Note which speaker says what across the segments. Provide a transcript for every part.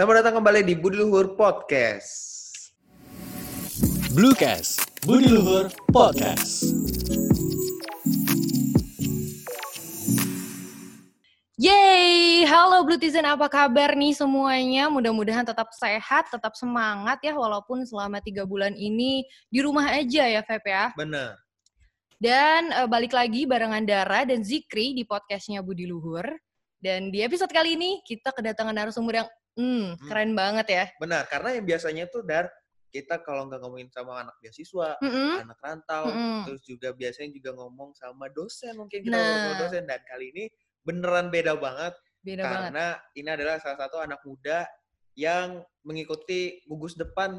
Speaker 1: Selamat datang kembali di Budi Luhur Podcast.
Speaker 2: Bluecast, Budi Luhur Podcast.
Speaker 3: Yeay, halo Blutizen apa kabar nih semuanya? Mudah-mudahan tetap sehat, tetap semangat ya walaupun selama tiga bulan ini di rumah aja ya Feb ya.
Speaker 1: Bener.
Speaker 3: Dan eh, balik lagi barengan Dara dan Zikri di podcastnya Budi Luhur. Dan di episode kali ini kita kedatangan narasumber yang hmm,
Speaker 1: Hmm.
Speaker 3: keren banget ya.
Speaker 1: Benar, karena yang biasanya tuh dar kita kalau nggak ngomongin sama anak beasiswa,
Speaker 3: Mm-mm.
Speaker 1: anak rantau,
Speaker 3: Mm-mm.
Speaker 1: terus juga biasanya juga ngomong sama dosen mungkin kita
Speaker 3: Nah.
Speaker 1: ngomong sama dosen dan kali ini beneran beda banget
Speaker 3: Beda banget.
Speaker 1: karena ini adalah salah satu anak muda yang mengikuti gugus depan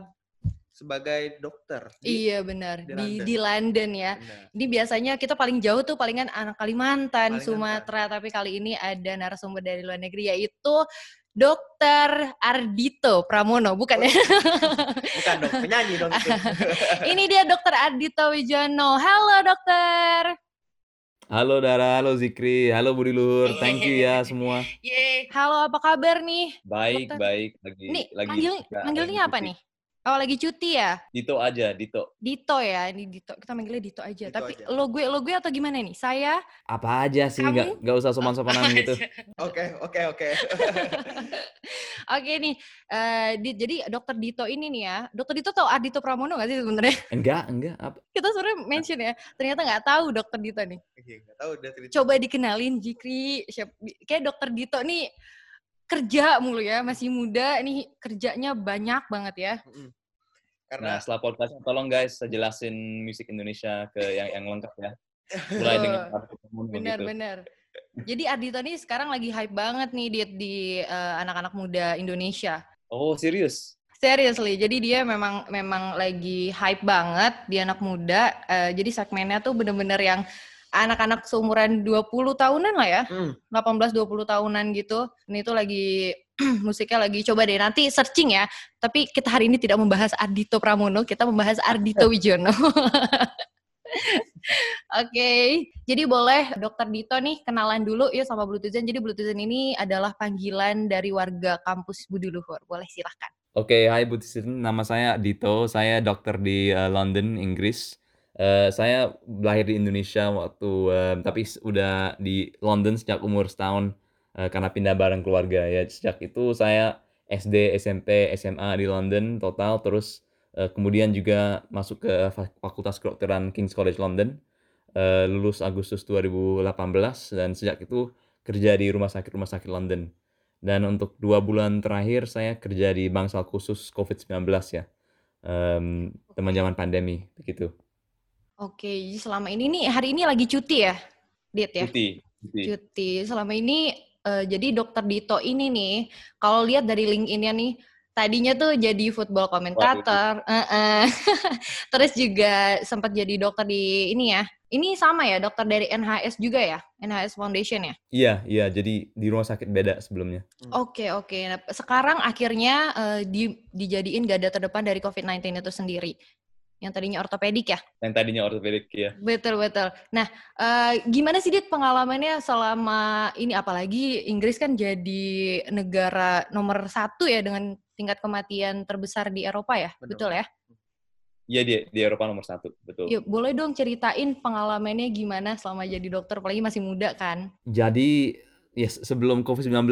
Speaker 1: sebagai dokter. di-
Speaker 3: Iya benar
Speaker 1: di
Speaker 3: di
Speaker 1: London.
Speaker 3: di London ya.
Speaker 1: Benar.
Speaker 3: Ini biasanya kita paling jauh tuh palingan anak Kalimantan,
Speaker 1: Kalimantan.
Speaker 3: Sumatera, tapi kali ini ada narasumber dari luar negeri yaitu Dokter Ardito Pramono, bukan ya?
Speaker 1: Bukan dong, penyanyi dong itu.
Speaker 3: ini dia Dokter Ardito Wijono. Halo dokter.
Speaker 4: Halo Dara, halo Zikri, halo Budi Luhur, thank you ya semua.
Speaker 3: Yeay. Halo, apa kabar nih?
Speaker 4: Baik,
Speaker 3: Dokter.
Speaker 4: baik, lagi
Speaker 3: Nih,
Speaker 4: lagi
Speaker 3: manggil, manggilnya apa nih? Oh, lagi cuti ya?
Speaker 4: Dito aja, Dito.
Speaker 3: Dito ya, ini Dito. Kita manggilnya Dito aja.
Speaker 1: Dito
Speaker 3: Tapi
Speaker 1: aja.
Speaker 3: lo gue, lo gue atau gimana nih? Saya?
Speaker 4: Apa aja sih,
Speaker 3: Kamu?
Speaker 4: nggak nggak usah sopan-sopanan gitu.
Speaker 1: Oke, oke, oke.
Speaker 3: Oke nih, eh, di- jadi dokter Dito ini nih ya. Dokter Dito tau Ardito Pramono gak sih sebenarnya?
Speaker 4: Enggak, enggak. Apa?
Speaker 3: Kita sebenarnya mention ya. Ternyata nggak tahu dokter Dito nih.
Speaker 1: Iya, nggak tahu.
Speaker 3: Coba dikenalin Jikri. Siap- Kayak dokter Dito nih kerja mulu ya, masih muda. Nih kerjanya banyak banget ya.
Speaker 1: Mm-mm.
Speaker 4: Nah,
Speaker 1: Karena
Speaker 4: setelah podcast tolong guys saya jelasin musik Indonesia ke yang yang lengkap ya. Mulai dengan Pramono gitu.
Speaker 3: Benar-benar. Jadi Ardito nih sekarang lagi hype banget nih di, di eh, anak-anak muda Indonesia.
Speaker 4: Oh, serius?
Speaker 3: Seriously, jadi dia memang memang lagi hype banget di anak muda. Eh, jadi segmennya tuh bener-bener yang anak-anak seumuran 20 tahunan lah ya.
Speaker 1: Hmm,
Speaker 3: 18-20 tahunan gitu. Ini tuh lagi musiknya lagi coba deh nanti searching ya. Tapi kita hari ini tidak membahas Ardito Pramono, kita membahas Ardito Wijono. Oke, jadi boleh Dokter Dito nih kenalan dulu ya sama Bluetoothzen. Jadi Bluetoothzen ini adalah panggilan dari warga kampus Budi Luhur. Boleh silahkan.
Speaker 4: Oke, hai Butisin, nama saya Dito, saya dokter di eh, London, Inggris. Eh, saya lahir di Indonesia waktu, eh, tapi udah di London sejak umur setahun eh, karena pindah bareng keluarga ya. Sejak itu saya SD, SMP, SMA di London total, terus eh, kemudian juga masuk ke Fak- Fakultas Kedokteran King's College London, eh, lulus Agustus 2018 dan sejak itu kerja di rumah sakit-rumah sakit London. Dan untuk dua bulan terakhir saya kerja di bangsal khusus COVID-19 ya. Em, teman zaman pandemi begitu.
Speaker 3: Oke, jadi selama ini nih hari ini lagi cuti ya, Dit ya?
Speaker 4: Cuti, cuti.
Speaker 3: Cuti. Selama ini eh, jadi Dokter Dito ini nih, kalau lihat dari LinkedIn-nya nih, tadinya tuh jadi football komentator, eh, eh. terus juga sempat jadi dokter di ini ya. Ini sama ya, dokter dari NHS juga ya, NHS Foundation ya.
Speaker 4: Iya, iya. Jadi di rumah sakit beda sebelumnya.
Speaker 3: Oke oke. Nah, sekarang akhirnya eh, di, dijadiin garda terdepan dari COVID-19 itu sendiri. Yang tadinya ortopedik ya.
Speaker 4: Yang tadinya ortopedik ya.
Speaker 3: Betul betul. Nah, eh, gimana sih Dit pengalamannya selama ini apalagi Inggris kan jadi negara nomor satu ya dengan tingkat kematian terbesar di Eropa ya,
Speaker 1: Benar.
Speaker 3: betul ya?
Speaker 4: Iya di di Eropa nomor satu, betul.
Speaker 3: Yuk, boleh dong ceritain pengalamannya gimana selama jadi dokter, apalagi masih muda kan?
Speaker 4: Jadi ya se- sebelum COVID-19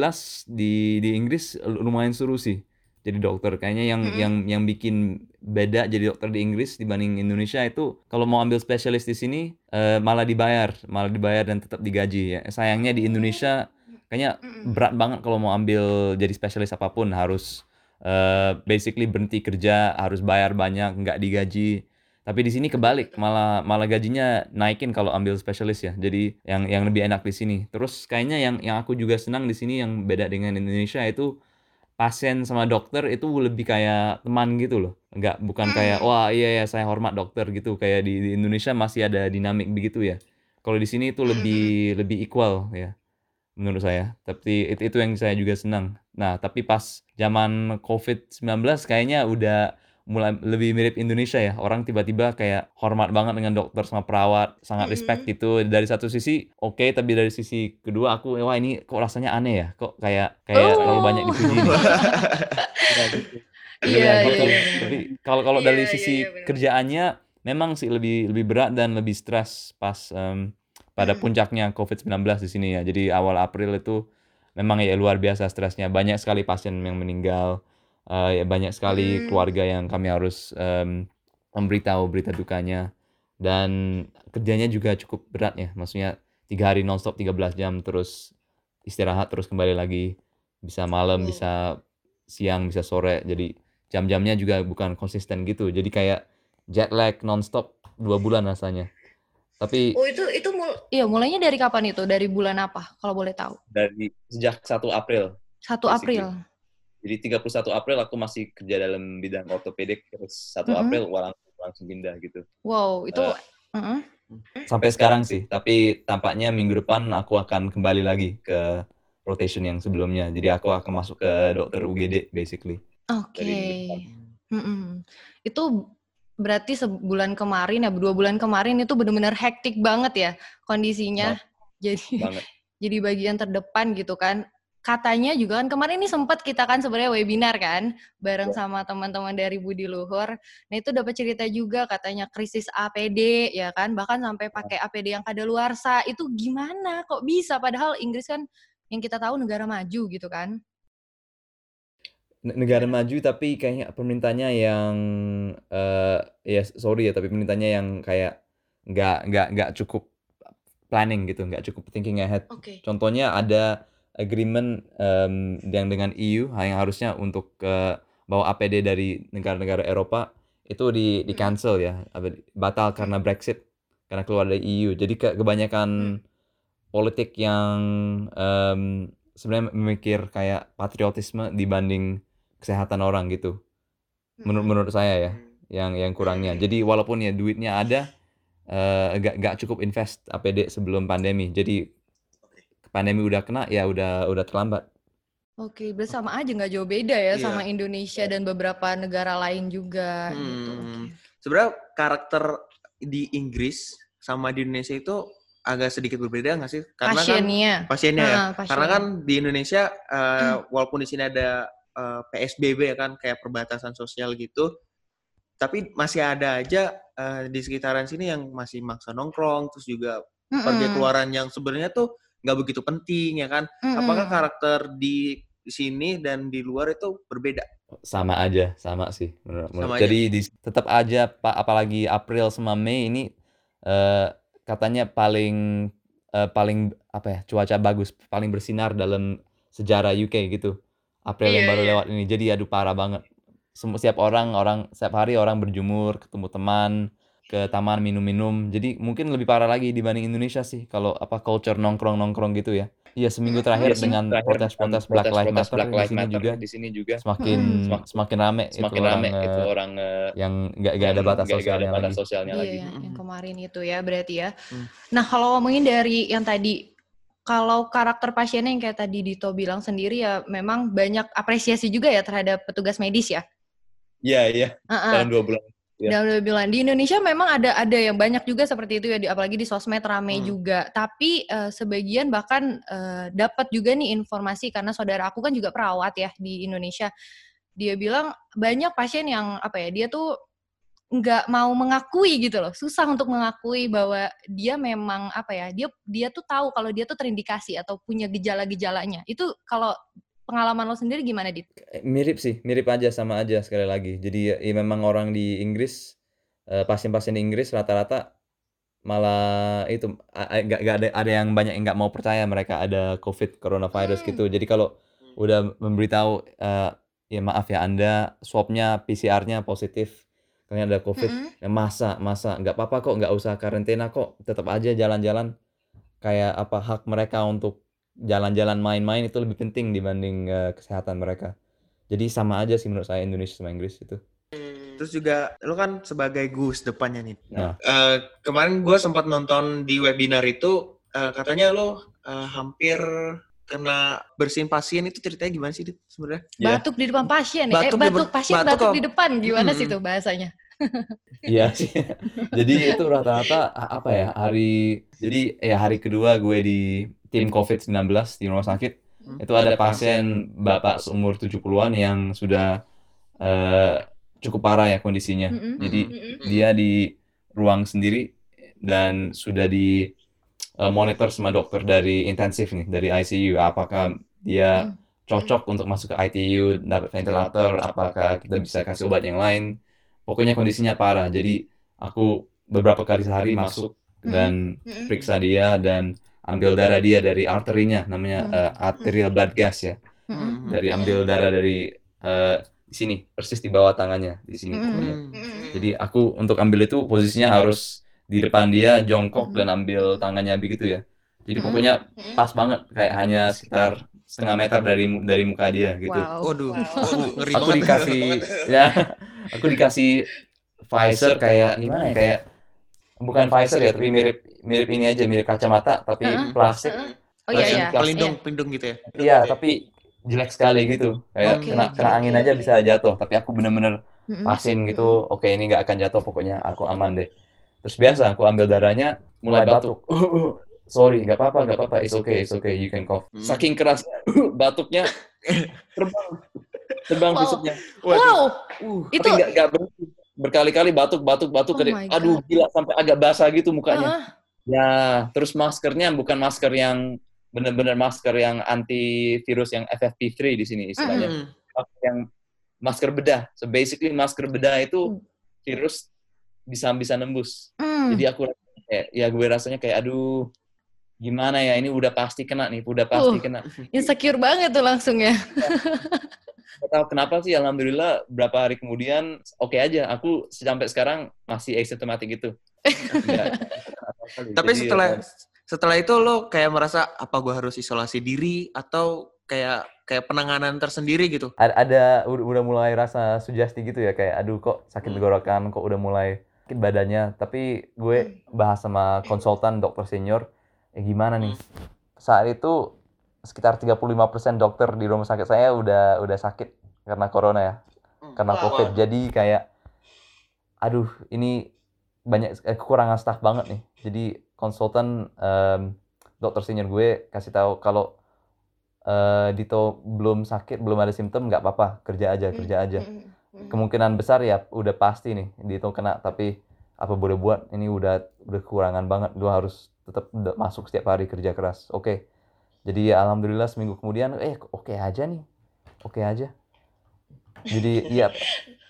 Speaker 4: di di Inggris lumayan seru sih. Jadi dokter kayaknya yang
Speaker 3: Mm-mm.
Speaker 4: yang yang bikin beda jadi dokter di Inggris dibanding Indonesia itu kalau mau ambil spesialis di sini eh, malah dibayar, malah dibayar dan tetap digaji ya. Sayangnya di Indonesia kayaknya berat banget kalau mau ambil jadi spesialis apa pun harus eh, basically berhenti kerja, harus bayar banyak, nggak digaji. Tapi di sini kebalik, malah malah gajinya naikin kalau ambil spesialis ya. Jadi yang yang lebih enak di sini. Terus kayaknya yang yang aku juga senang di sini yang beda dengan Indonesia itu pasien sama dokter itu lebih kayak teman gitu loh. Enggak bukan kayak
Speaker 3: Hmm.
Speaker 4: wah iya ya saya hormat dokter gitu. Kayak di, di Indonesia masih ada dinamik begitu ya. Kalau di sini itu lebih lebih equal ya menurut saya. Tapi itu itu yang saya juga senang. Nah, tapi pas zaman COVID-19 kayaknya udah mulai lebih mirip Indonesia ya. Orang tiba-tiba kayak hormat banget dengan dokter sama perawat, sangat respect
Speaker 3: Mhm.
Speaker 4: gitu. Dari satu sisi oke, tapi dari sisi kedua aku, wah ini kok rasanya aneh ya, kok kayak
Speaker 3: Oh.
Speaker 4: kayak terlalu banyak dipuji. Iya gitu.
Speaker 3: Iya
Speaker 4: Iya
Speaker 3: iya
Speaker 4: gitu.
Speaker 3: iya,
Speaker 4: Tapi
Speaker 3: bener.
Speaker 4: kalau kalau
Speaker 3: Iya
Speaker 4: dari
Speaker 3: iya
Speaker 4: sisi
Speaker 3: iya, bener bener.
Speaker 4: kerjaannya memang sih lebih lebih berat dan lebih stres pas, mmm, pada
Speaker 3: Mhm.
Speaker 4: puncaknya COVID-19 di sini ya. Jadi awal April itu memang ya luar biasa stresnya. Banyak sekali pasien yang meninggal, eee, ya banyak sekali
Speaker 3: Mmm.
Speaker 4: keluarga yang kami harus, mmm, memberitahu berita dukanya. Dan kerjanya juga cukup berat ya, maksudnya 3 hari nonstop 13 jam, terus istirahat, terus kembali lagi. Bisa malam,
Speaker 3: Wow.
Speaker 4: bisa siang, bisa sore. Jadi jam-jamnya juga bukan konsisten gitu. Jadi kayak jet lag nonstop 2 bulan rasanya. Tapi
Speaker 3: Oh itu itu mul iya mulainya dari kapan itu? Dari bulan apa kalau boleh tahu?
Speaker 4: dari sejak 1 April
Speaker 3: 1
Speaker 4: basically.
Speaker 3: April.
Speaker 4: Jadi 31 April aku masih kerja dalam bidang ortopedik, terus 1
Speaker 3: Mhm.
Speaker 4: April wah langsung langsung pindah gitu.
Speaker 3: Wow, itu heeh.
Speaker 4: Sampai sekarang sih, tapi tampaknya minggu depan aku akan kembali lagi ke rotation yang sebelumnya. Jadi aku akan masuk ke dokter UGD basically.
Speaker 3: Oke. Mhm. Itu berarti sebulan kemarin ya, 2 bulan kemarin itu bener-bener hektik banget ya kondisinya.
Speaker 4: Banget.
Speaker 3: Jadi
Speaker 4: Banget.
Speaker 3: jadi bagian terdepan gitu kan. Katanya juga kan kemarin ini sempat kita kan sebenarnya webinar kan bareng
Speaker 4: Ya.
Speaker 3: sama teman-teman dari Budi Luhur. Nah itu dapat cerita juga katanya krisis APD ya kan, bahkan sampai pakai APD yang kadaluarsa. Itu gimana kok bisa? Padahal Inggris kan yang kita tahu negara maju gitu kan.
Speaker 4: Ne negara maju tapi kayaknya pemerintahnya yang, eee, ya sorry ya, tapi pemerintahnya yang kayak nggak nggak nggak cukup planning gitu, nggak cukup thinking ahead.
Speaker 3: Oke.
Speaker 4: Contohnya ada agreement, mmm, yang dengan EU yang harusnya untuk, eee, bawa APD dari negara-negara Eropa itu di
Speaker 3: Mhm.
Speaker 4: di-cancel ya, apa, batal karena. Brexit, karena keluar dari EU. Jadi ke kebanyakan
Speaker 3: Mmm.
Speaker 4: politik yang, mmm, sebenarnya memikir kayak patriotisme dibanding kesehatan orang gitu. Menurut
Speaker 3: Mhm.
Speaker 4: menurut saya ya, yang yang kurangnya. Jadi walaupun ya duitnya ada, eee, nggak nggak cukup invest APD sebelum pandemi. Jadi pandemi udah kena, ya udah udah terlambat.
Speaker 3: Oke, berarti sama aja nggak jauh beda ya
Speaker 1: Iya.
Speaker 3: sama Indonesia dan beberapa negara lain juga gitu.
Speaker 1: Hmm. Sebenarnya karakter di Inggris sama di Indonesia itu agak sedikit berbeda nggak sih? Karena
Speaker 3: Pasiennya.
Speaker 1: kan pasiennya ya.
Speaker 3: Heeh,
Speaker 1: Karena kan di Indonesia eh,
Speaker 3: Hmm.
Speaker 1: walaupun di sini ada eh, PSBB ya kan kayak perbatasan sosial gitu, tapi masih ada aja eh, di sekitaran sini yang masih maksa nongkrong, terus juga pergi
Speaker 3: Mhm.
Speaker 1: keluaran yang sebenarnya tuh nggak begitu penting ya kan? Apakah
Speaker 3: Mhm.
Speaker 1: karakter di sini dan di luar itu berbeda?
Speaker 4: Sama aja, sama sih menurut menurut
Speaker 1: Sama aja.
Speaker 4: jadi dis tetap aja pa apalagi April sama Mei ini, eee, katanya paling, eee, paling apa ya, cuaca bagus, paling bersinar dalam sejarah UK gitu. April yang
Speaker 3: Iya
Speaker 4: baru
Speaker 3: iya.
Speaker 4: lewat ini. Jadi aduh parah banget. Setiap orang orang setiap hari orang berjemur, ketemu teman, ke taman minum-minum. Jadi mungkin lebih parah lagi dibanding Indonesia sih kalau apa, culture nongkrong-nongkrong gitu ya. Iya seminggu
Speaker 3: Mhm,
Speaker 4: terakhir
Speaker 3: mhm.
Speaker 4: dengan protes-protes Black Lives Matter
Speaker 5: Black
Speaker 4: di sini
Speaker 5: Matter
Speaker 4: juga
Speaker 5: di sini juga
Speaker 4: semakin
Speaker 5: semak
Speaker 4: semakin rame itu
Speaker 5: semakin
Speaker 4: orang,
Speaker 5: rame itu
Speaker 4: eee,
Speaker 5: orang,
Speaker 4: yang nggak nggak ada batas
Speaker 5: ada
Speaker 4: sosialnya
Speaker 5: batas
Speaker 4: lagi.
Speaker 5: sosialnya
Speaker 3: Iya
Speaker 5: lagi.
Speaker 3: ya, yang
Speaker 1: Mhm.
Speaker 3: kemarin itu ya berarti ya.
Speaker 1: Hmm.
Speaker 3: Nah kalau ngomongin dari yang tadi, kalau karakter pasiennya yang kayak tadi Dito bilang sendiri ya memang banyak apresiasi juga ya terhadap petugas medis ya?
Speaker 5: Iya iya,
Speaker 3: Heeh.
Speaker 5: dalam 2 bulan.
Speaker 3: Dan udah bilang di Indonesia memang ada ada yang banyak juga seperti itu ya, di, apalagi di sosmed rame
Speaker 1: Hmm.
Speaker 3: juga. Tapi eh, sebagian bahkan eh, dapat juga nih informasi karena saudara aku kan juga perawat ya di Indonesia. Dia bilang banyak pasien yang apa ya, dia tuh nggak mau mengakui gitu loh, susah untuk mengakui bahwa dia memang apa ya, dia dia tuh tahu kalau dia tuh terindikasi atau punya gejala-gejalanya. Itu kalau pengalaman lo sendiri gimana, Dit?
Speaker 4: Eh, mirip sih, mirip aja, sama aja sekali lagi. Jadi ya ya memang orang di Inggris, eee, pasien-pasien di Inggris rata-rata malah itu, nggak nggak ada ada yang banyak yang nggak mau percaya mereka ada COVID, coronavirus
Speaker 3: Hmm.
Speaker 4: gitu. Jadi kalau udah memberitahu, eee, "Ya maaf ya Anda swab-nya, PCR-nya positif, kalian ada COVID."
Speaker 3: Mhm.
Speaker 4: "Ya masa masa? Nggak apa-apa kok, nggak usah karantina kok, tetap aja jalan-jalan." Kayak apa, hak mereka untuk jalan-jalan, main-main itu lebih penting dibanding, eee, kesehatan mereka. Jadi sama aja sih menurut saya Indonesia sama Inggris itu.
Speaker 1: Terus juga lu kan sebagai gus depannya nih.
Speaker 4: Nah.
Speaker 1: Eh, kemarin gue sempat nonton di webinar itu eh, katanya lu eh, hampir kena bersihin pasien itu ceritanya gimana sih sebenarnya?
Speaker 5: Ya.
Speaker 3: Batuk di depan pasien ya?
Speaker 1: Batuk
Speaker 3: eh,
Speaker 1: di
Speaker 3: batuk pasien
Speaker 1: batuk
Speaker 3: batuk, di depan. Gimana sih
Speaker 1: Hmm.
Speaker 3: tuh bahasanya?
Speaker 4: Iya sih. Jadi itu rata-rata apa ya hari jadi ya hari kedua gue di tim COVID-19 di rumah sakit
Speaker 1: Hmm.
Speaker 4: itu ada pasien bapak seumur 70-an yang sudah eh, cukup parah ya kondisinya.
Speaker 3: Mm-mm.
Speaker 4: Jadi
Speaker 3: Mm-mm.
Speaker 4: dia di ruang sendiri dan sudah di eh, monitor sama dokter dari intensif nih dari ICU apakah dia
Speaker 3: Hmm.
Speaker 4: cocok untuk masuk ke ITU dapat ventilator apakah kita bisa kasih obat yang lain pokoknya kondisinya parah jadi aku beberapa kali sehari masuk dan periksa dia dan ambil darah dia dari arterinya namanya
Speaker 3: Hmm.
Speaker 4: eh, arterial blood gas ya
Speaker 3: Mm-mm.
Speaker 4: dari ambil darah dari di sini persis di bawah tangannya di sini
Speaker 3: Mm. Mm-mm.
Speaker 4: Jadi aku untuk ambil itu posisinya harus di depan dia jongkok dan ambil tangannya begitu ya. Jadi pokoknya pas banget kayak hanya sekitar setengah meter dari dari muka dia gitu.
Speaker 3: Wow.
Speaker 1: Waduh,
Speaker 3: wow.
Speaker 4: Aku
Speaker 1: banget.
Speaker 4: dikasih ya aku dikasih Pfizer kayak gimana ya kayak bukan Pfizer ya tapi mirip mirip ini aja mirip kacamata tapi
Speaker 3: Heeh.
Speaker 4: plastik.
Speaker 3: Heeh. Oh iya iya.
Speaker 4: plastik.
Speaker 1: pelindung, pelindung gitu ya.
Speaker 4: Iya tapi jelek sekali gitu. Kayak
Speaker 3: Oke.
Speaker 4: kena kena angin aja bisa jatuh tapi aku bener-bener pasin gitu oke ini nggak akan jatuh pokoknya aku aman deh terus biasa aku ambil darahnya mulai batuk sorry nggak apa-apa nggak apa-apa it's okay it's okay you can cough
Speaker 1: Hmm.
Speaker 4: saking keras batuknya terbang terbang
Speaker 3: Wow.
Speaker 4: busuknya
Speaker 3: Wow.
Speaker 1: Uh,
Speaker 3: Itu
Speaker 4: tapi nggak nggak berhenti berkali-kali batuk batuk batuk
Speaker 3: Oh
Speaker 4: aduh
Speaker 3: God.
Speaker 4: gila sampai agak basah gitu mukanya
Speaker 3: Heeh.
Speaker 4: Ya terus maskernya bukan masker yang benar-benar masker yang anti virus yang FFP3 di sini istilahnya
Speaker 1: hmm.
Speaker 4: masker yang masker bedah. So basically masker bedah itu
Speaker 3: Hmm.
Speaker 4: virus bisa bisa nembus.
Speaker 3: Mm.
Speaker 4: Jadi aku kayak ya gue rasanya kayak aduh gimana ya ini udah pasti kena nih, udah pasti
Speaker 3: Uh.
Speaker 4: kena.
Speaker 3: Insecure banget tuh langsung ya.
Speaker 4: Gak tahu kenapa sih alhamdulillah berapa hari kemudian oke aja. Aku sampai sekarang masih asymptomatic gitu. Nggak-
Speaker 1: Tapi
Speaker 4: Jadi,
Speaker 1: setelah
Speaker 4: ya,
Speaker 1: setelah itu lo kayak merasa apa gua harus isolasi diri atau kayak kayak penanganan tersendiri gitu?
Speaker 4: ada, ada udah, mulai rasa sugesti gitu ya kayak aduh kok sakit
Speaker 1: Hmm.
Speaker 4: tenggorokan kok udah mulai sakit badannya. Tapi gue bahas sama konsultan dokter senior ya gimana nih? Saat itu sekitar 35% dokter di rumah sakit saya udah udah sakit karena corona ya karena
Speaker 3: Wow.
Speaker 4: covid. jadi kayak aduh ini banyak eh, kekurangan staff banget nih. Jadi konsultan em, dokter senior gue kasih tahu kalau eh, Dito belum sakit belum ada simptom nggak apa-apa kerja aja kerja aja.
Speaker 3: Mm-mm.
Speaker 4: kemungkinan besar ya udah pasti nih Dito kena tapi apa boleh buat ini udah udah kekurangan banget. Lu harus tetap masuk setiap hari kerja keras. Oke. Jadi ya alhamdulillah seminggu kemudian eh oke aja nih? Oke aja. Jadi ya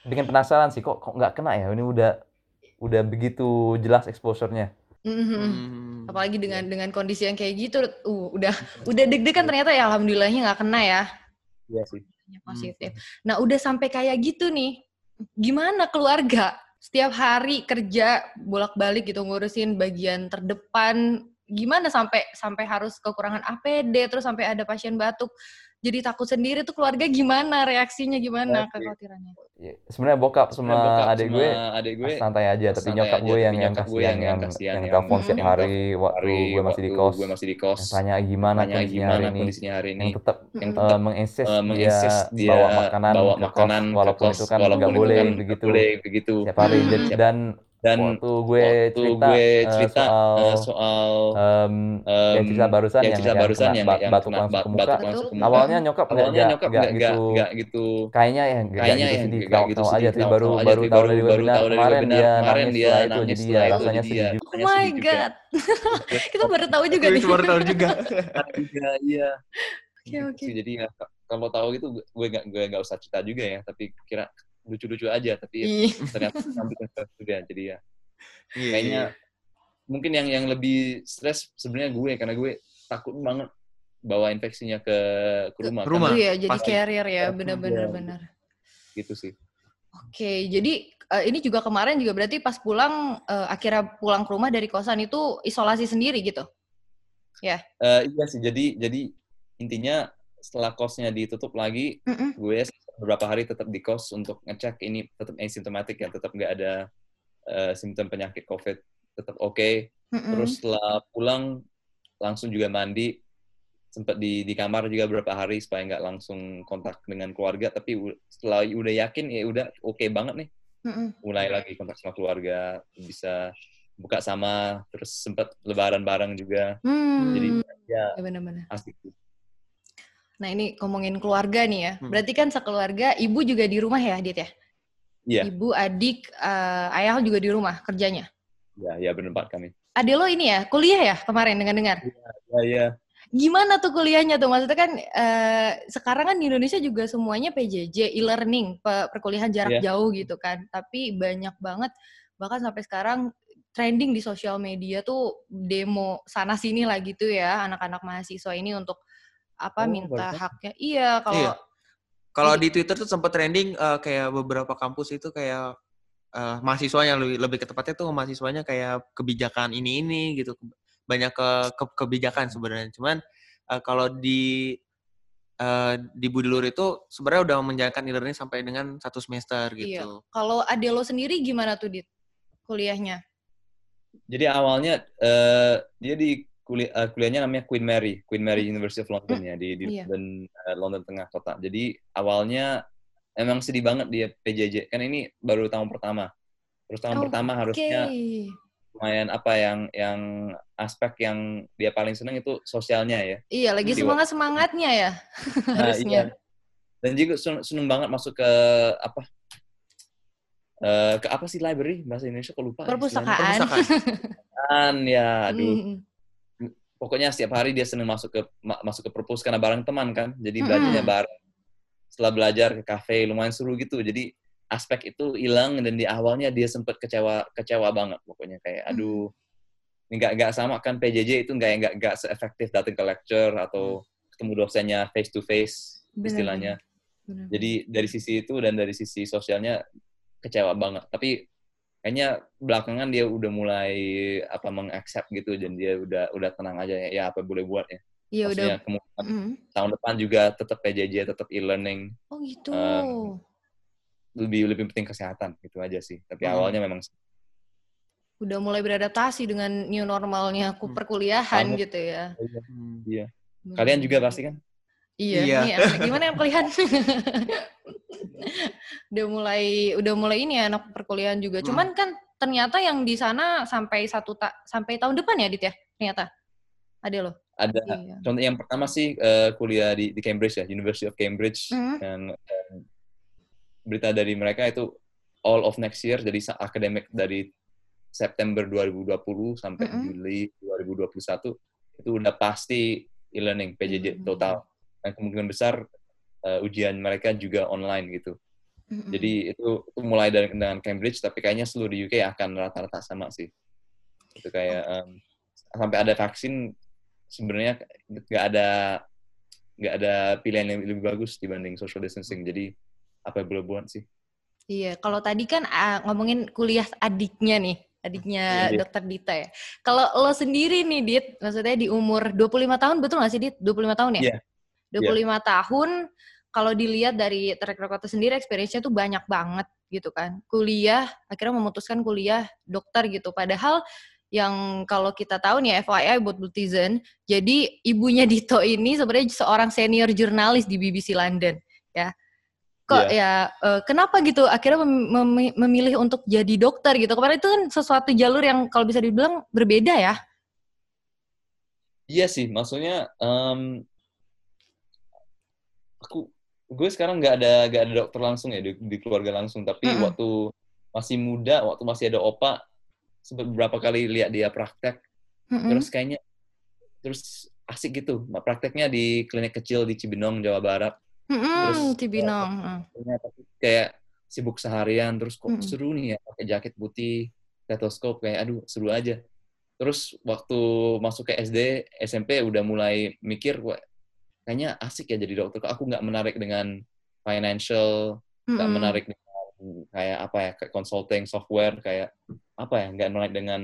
Speaker 4: bikin penasaran sih kok kok nggak kena ya? Ini udah udah begitu jelas exposure-nya
Speaker 3: Mhm.
Speaker 1: Hmm.
Speaker 3: Apalagi dengan dengan kondisi yang kayak gitu, uh, udah udah deg-degan ternyata ya alhamdulillahnya nggak kena ya.
Speaker 4: iya sih
Speaker 3: Positif. Nah udah sampai kayak gitu nih, gimana keluarga? Setiap hari kerja bolak-balik gitu ngurusin bagian terdepan, gimana sampai sampai harus kekurangan APD, terus sampai ada pasien batuk, jadi takut sendiri tuh keluarga gimana reaksinya gimana
Speaker 4: Reaksi.
Speaker 3: kekhawatirannya?
Speaker 4: Ya, sebenarnya bokap sama
Speaker 5: Bokap
Speaker 4: adik gue
Speaker 5: adik gue
Speaker 4: santai aja tapi
Speaker 5: santai
Speaker 4: nyokap
Speaker 5: aja,
Speaker 4: gue
Speaker 5: tapi
Speaker 4: yang yang
Speaker 5: nyokap gue
Speaker 4: kasihan
Speaker 5: yang- yang
Speaker 4: yang
Speaker 5: kasihan,
Speaker 4: yang
Speaker 5: yang-
Speaker 4: telepon
Speaker 3: yang
Speaker 4: setiap hari waktu gue masih di kos
Speaker 5: gue masih di kos
Speaker 4: yang tanya gimana
Speaker 5: tanya
Speaker 4: kondisinya
Speaker 5: gimana
Speaker 4: hari ini
Speaker 5: kondisinya hari ini
Speaker 4: yang tetap
Speaker 5: yang
Speaker 4: eh,
Speaker 5: tetap
Speaker 4: menginsist
Speaker 5: eh,
Speaker 4: dia bawa makanan
Speaker 5: bawa
Speaker 4: ke kos
Speaker 5: makanan ke
Speaker 4: walaupun
Speaker 5: kos,
Speaker 4: itu kan
Speaker 5: walaupun
Speaker 4: nggak
Speaker 5: itu
Speaker 4: boleh
Speaker 5: kan nggak
Speaker 4: begitu
Speaker 5: boleh begitu
Speaker 4: setiap hari. Dan- dan waktu gue
Speaker 5: waktu
Speaker 4: cerita,
Speaker 5: gue
Speaker 4: eh,
Speaker 5: cerita
Speaker 4: soal
Speaker 5: eh, soal
Speaker 4: em, yang
Speaker 5: em,
Speaker 4: cerita barusan
Speaker 5: yang
Speaker 4: yang,
Speaker 5: cerita
Speaker 4: yang
Speaker 5: barusan yang,
Speaker 4: ba-
Speaker 5: yang
Speaker 4: batuk langsung ke muka
Speaker 5: batuk langsung ke muka.
Speaker 4: awalnya nyokap nggak
Speaker 5: awalnya
Speaker 4: nggak
Speaker 5: nyokap
Speaker 4: nggak
Speaker 5: nggak nggak
Speaker 4: gitu
Speaker 5: nggak gitu
Speaker 4: kayaknya ya nggak
Speaker 5: kayaknya
Speaker 4: gitu
Speaker 5: ya
Speaker 4: sedih
Speaker 5: nggak
Speaker 4: tahu
Speaker 5: gitu sedih
Speaker 4: aja tapi baru
Speaker 5: tahu aja,
Speaker 4: baru tahu
Speaker 5: baru
Speaker 4: dari
Speaker 5: baru
Speaker 4: webinar
Speaker 5: tahu dari
Speaker 4: kemarin dia
Speaker 5: kemarin
Speaker 4: nangis
Speaker 5: dia
Speaker 4: setelah itu
Speaker 5: nangis
Speaker 4: jadi ya rasanya sedih juga
Speaker 3: Oh my god, kita baru tahu juga
Speaker 1: Gue
Speaker 3: nih.
Speaker 1: cuma tahu juga.
Speaker 5: Iya, iya.
Speaker 3: Oke
Speaker 5: Gitu
Speaker 3: oke.
Speaker 5: Jadi ya, kalau tahu gitu gue nggak gue nggak usah cerita juga ya, tapi kira lucu-lucu aja, tapi ya
Speaker 3: Ih,
Speaker 5: ternyata sampai ke juga. Jadi ya
Speaker 1: Iya,
Speaker 5: kayaknya
Speaker 1: iya.
Speaker 5: mungkin yang yang lebih stres sebenarnya gue karena gue takut banget bawa infeksinya ke ke rumah.
Speaker 1: Ke rumah.
Speaker 3: Iya, jadi
Speaker 1: pasti.
Speaker 3: carrier ya, benar-benar
Speaker 5: iya.
Speaker 3: benar.
Speaker 5: gitu sih.
Speaker 3: Oke, jadi eh, ini juga kemarin juga berarti pas pulang eh, akhirnya pulang ke rumah dari kosan itu isolasi sendiri gitu.
Speaker 5: Eh, iya sih. Jadi jadi intinya setelah kosnya ditutup lagi,
Speaker 3: Mm-mm.
Speaker 5: gue beberapa hari tetap di kos untuk ngecek ini tetap asymptomatic ya, tetap nggak ada eh, simptom penyakit COVID, tetap oke.
Speaker 3: Mm-mm.
Speaker 5: Terus setelah pulang langsung juga mandi.
Speaker 4: sempat di di kamar juga beberapa hari supaya nggak langsung kontak dengan keluarga tapi u- setelah udah yakin ya udah oke banget nih
Speaker 3: Mm-mm.
Speaker 4: mulai lagi kontak sama keluarga bisa buka sama terus sempat lebaran bareng juga
Speaker 3: Hmm.
Speaker 4: jadi ya
Speaker 3: Ya benar-benar.
Speaker 4: asik sih.
Speaker 3: Nah ini ngomongin keluarga nih ya.
Speaker 1: Hmm.
Speaker 3: Berarti kan sekeluarga ibu juga di rumah ya, Dit ya?
Speaker 4: Iya.
Speaker 3: Ibu, adik, eh, ayah juga di rumah kerjanya.
Speaker 4: ya ya berempat kami
Speaker 3: Adek lo ini ya, kuliah ya kemarin dengar-dengar.
Speaker 4: ya ya
Speaker 3: Gimana tuh kuliahnya tuh? Maksudnya kan eh, sekarang kan di Indonesia juga semuanya PJJ, e-learning, pe- perkuliahan jarak
Speaker 4: Iya.
Speaker 3: jauh gitu kan. Tapi banyak banget, bahkan sampai sekarang trending di sosial media tuh demo sana sini lah gitu ya, anak-anak mahasiswa ini untuk apa
Speaker 4: Oh,
Speaker 3: minta haknya. Iya, kalau
Speaker 1: Iya. Kalau
Speaker 3: Jadi-
Speaker 1: di Twitter tuh sempat trending eh, kayak beberapa kampus itu kayak eh, mahasiswanya lebih lebih ke tepatnya tuh mahasiswanya kayak kebijakan ini ini gitu banyak ke, ke- kebijakan sebenarnya cuman eh, kalau di eh, di Budilur itu sebenarnya udah menjalankan e-learning sampai dengan satu semester
Speaker 3: Iya.
Speaker 1: gitu.
Speaker 3: kalau adek lo sendiri gimana tuh Dit kuliahnya?
Speaker 4: jadi awalnya eh, dia di kuliah eh, kuliahnya namanya Queen Mary Queen Mary University of London ya di di
Speaker 3: Iya.
Speaker 4: London eh, London tengah kota jadi awalnya emang sedih banget dia PJJ kan ini baru tahun pertama terus tahun
Speaker 3: Oh,
Speaker 4: pertama harusnya
Speaker 3: Oke.
Speaker 4: lumayan apa yang yang aspek yang dia paling seneng itu sosialnya ya
Speaker 3: Iya, lagi semangat semangatnya ya
Speaker 4: Nah,
Speaker 3: harusnya.
Speaker 4: iya. Dan juga seneng, seneng banget masuk ke apa? eh, ke apa sih library bahasa Indonesia kok lupa.
Speaker 3: Perpustakaan.
Speaker 1: Perpustakaan.
Speaker 4: Perpustakaan ya, aduh.
Speaker 3: Mm,
Speaker 4: Pokoknya setiap hari dia seneng masuk ke ma- masuk ke perpus karena bareng teman kan. Jadi belajarnya bareng. Setelah belajar ke kafe lumayan seru gitu. Jadi aspek itu hilang dan di awalnya dia sempat kecewa kecewa banget pokoknya kayak aduh ini nggak nggak sama kan PJJ itu nggak nggak nggak seefektif datang ke lecture atau ketemu dosennya face to face istilahnya.
Speaker 3: benar.
Speaker 4: Jadi dari sisi itu dan dari sisi sosialnya kecewa banget. Tapi kayaknya belakangan dia udah mulai apa mengaccept gitu dan dia udah udah tenang aja ya, ya apa boleh buat ya.
Speaker 3: Iya udah.
Speaker 4: Kemudian
Speaker 3: Mm.
Speaker 4: tahun depan juga tetap PJJ, tetap e-learning,
Speaker 3: Oh gitu.
Speaker 4: Um, lebih lebih penting kesehatan gitu aja sih. Tapi
Speaker 1: Hmm.
Speaker 4: awalnya memang
Speaker 3: udah mulai beradaptasi dengan new normalnya ku
Speaker 1: Hmm.
Speaker 3: perkuliahan
Speaker 4: Banget.
Speaker 3: gitu ya.
Speaker 1: Hmm.
Speaker 4: iya. Kalian juga pasti kan?
Speaker 3: Iya.
Speaker 1: Iya.
Speaker 3: iya. Gimana yang kalian? udah mulai udah mulai ini ya anak perkuliahan juga.
Speaker 1: Hmm.
Speaker 3: Cuman kan ternyata yang di sana sampai satu ta sampai tahun depan ya Dit ya ternyata. Ada loh.
Speaker 4: Ada
Speaker 3: Iya.
Speaker 4: contoh yang pertama sih eh, kuliah di, di Cambridge ya, University of Cambridge
Speaker 3: Mhm.
Speaker 4: dan dan berita dari mereka itu all of next year jadi akademik dari September 2020 sampai
Speaker 3: Mhm.
Speaker 4: Juli 2021 itu udah pasti e-learning PJJ
Speaker 3: Mhm.
Speaker 4: total dan kemungkinan besar eh, ujian mereka juga online gitu.
Speaker 3: Mm-mm.
Speaker 4: Jadi itu, itu mulai dari dengan Cambridge tapi kayaknya seluruh di UK akan rata-rata sama sih. Itu kayak em, sampai ada vaksin sebenarnya nggak ada nggak ada pilihan yang lebih bagus dibanding social distancing. Jadi apa yang boleh buat sih?
Speaker 3: Iya, kalau tadi kan ah, ngomongin kuliah adiknya nih, adiknya
Speaker 4: Iya.
Speaker 3: Dokter Dita ya. Kalau lo sendiri nih, Dit, maksudnya di umur 25 tahun, betul nggak sih, Dit? 25 tahun ya?
Speaker 4: Iya.
Speaker 3: 25 tahun, kalau dilihat dari track record sendiri, experience-nya tuh banyak banget gitu kan. Kuliah, akhirnya memutuskan kuliah dokter gitu. Padahal yang kalau kita tahu nih FYI buat Bultizen, jadi ibunya Dito ini sebenarnya seorang senior jurnalis di BBC London ya. Kok ya eh, kenapa gitu akhirnya mem- mem- memilih untuk jadi dokter gitu. Kemarin itu kan sesuatu jalur yang kalau bisa dibilang berbeda ya.
Speaker 4: Iya sih, maksudnya em, aku gue sekarang nggak ada nggak ada dokter langsung ya di, di keluarga langsung, tapi
Speaker 3: Mm-mm.
Speaker 4: waktu masih muda, waktu masih ada opa, sempat beberapa kali lihat dia praktek,
Speaker 3: Mm-mm.
Speaker 4: terus kayaknya terus asik gitu, prakteknya di klinik kecil di Cibinong, Jawa Barat.
Speaker 3: Mm-mm,
Speaker 4: terus-
Speaker 3: Cibinong. mm.
Speaker 4: ternyata kayak sibuk seharian terus kok
Speaker 3: Mm-mm.
Speaker 4: seru nih ya pakai jaket putih stetoskop kayak aduh seru aja terus waktu masuk ke SD SMP udah mulai mikir kayaknya asik ya jadi dokter aku nggak menarik dengan financial nggak
Speaker 3: Mm-mm.
Speaker 4: menarik dengan kayak apa ya kayak consulting software kayak apa ya nggak menarik dengan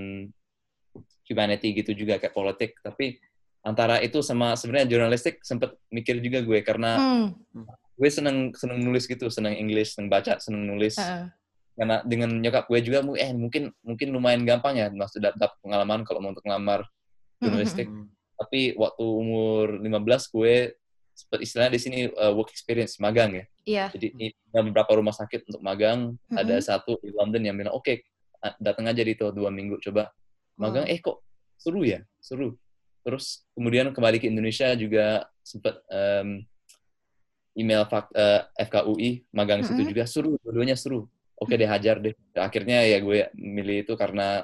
Speaker 4: humanity gitu juga kayak politik tapi antara itu sama sebenarnya jurnalistik sempet mikir juga gue karena
Speaker 3: Mm,
Speaker 4: gue seneng seneng nulis gitu seneng English seneng baca seneng nulis
Speaker 3: heeh.
Speaker 4: karena dengan nyokap gue juga mu- eh mungkin mungkin lumayan gampang ya maksud dapat pengalaman kalau mau untuk ngelamar jurnalistik
Speaker 1: Hmm.
Speaker 4: Tapi waktu umur 15 gue sempet istilahnya di sini uh, work experience magang ya.
Speaker 3: Iya.
Speaker 4: Jadi ini ada beberapa rumah sakit untuk magang.
Speaker 3: Mm-mm.
Speaker 4: Ada satu di London yang bilang, oke, a- datang aja di itu dua minggu coba magang.
Speaker 3: Wow.
Speaker 4: Eh kok seru ya, seru. Terus kemudian kembali ke Indonesia juga sempat em, email fak, eh, FKUI magang di situ juga seru, dua-duanya seru. Oke deh hajar deh. Akhirnya ya gue milih itu karena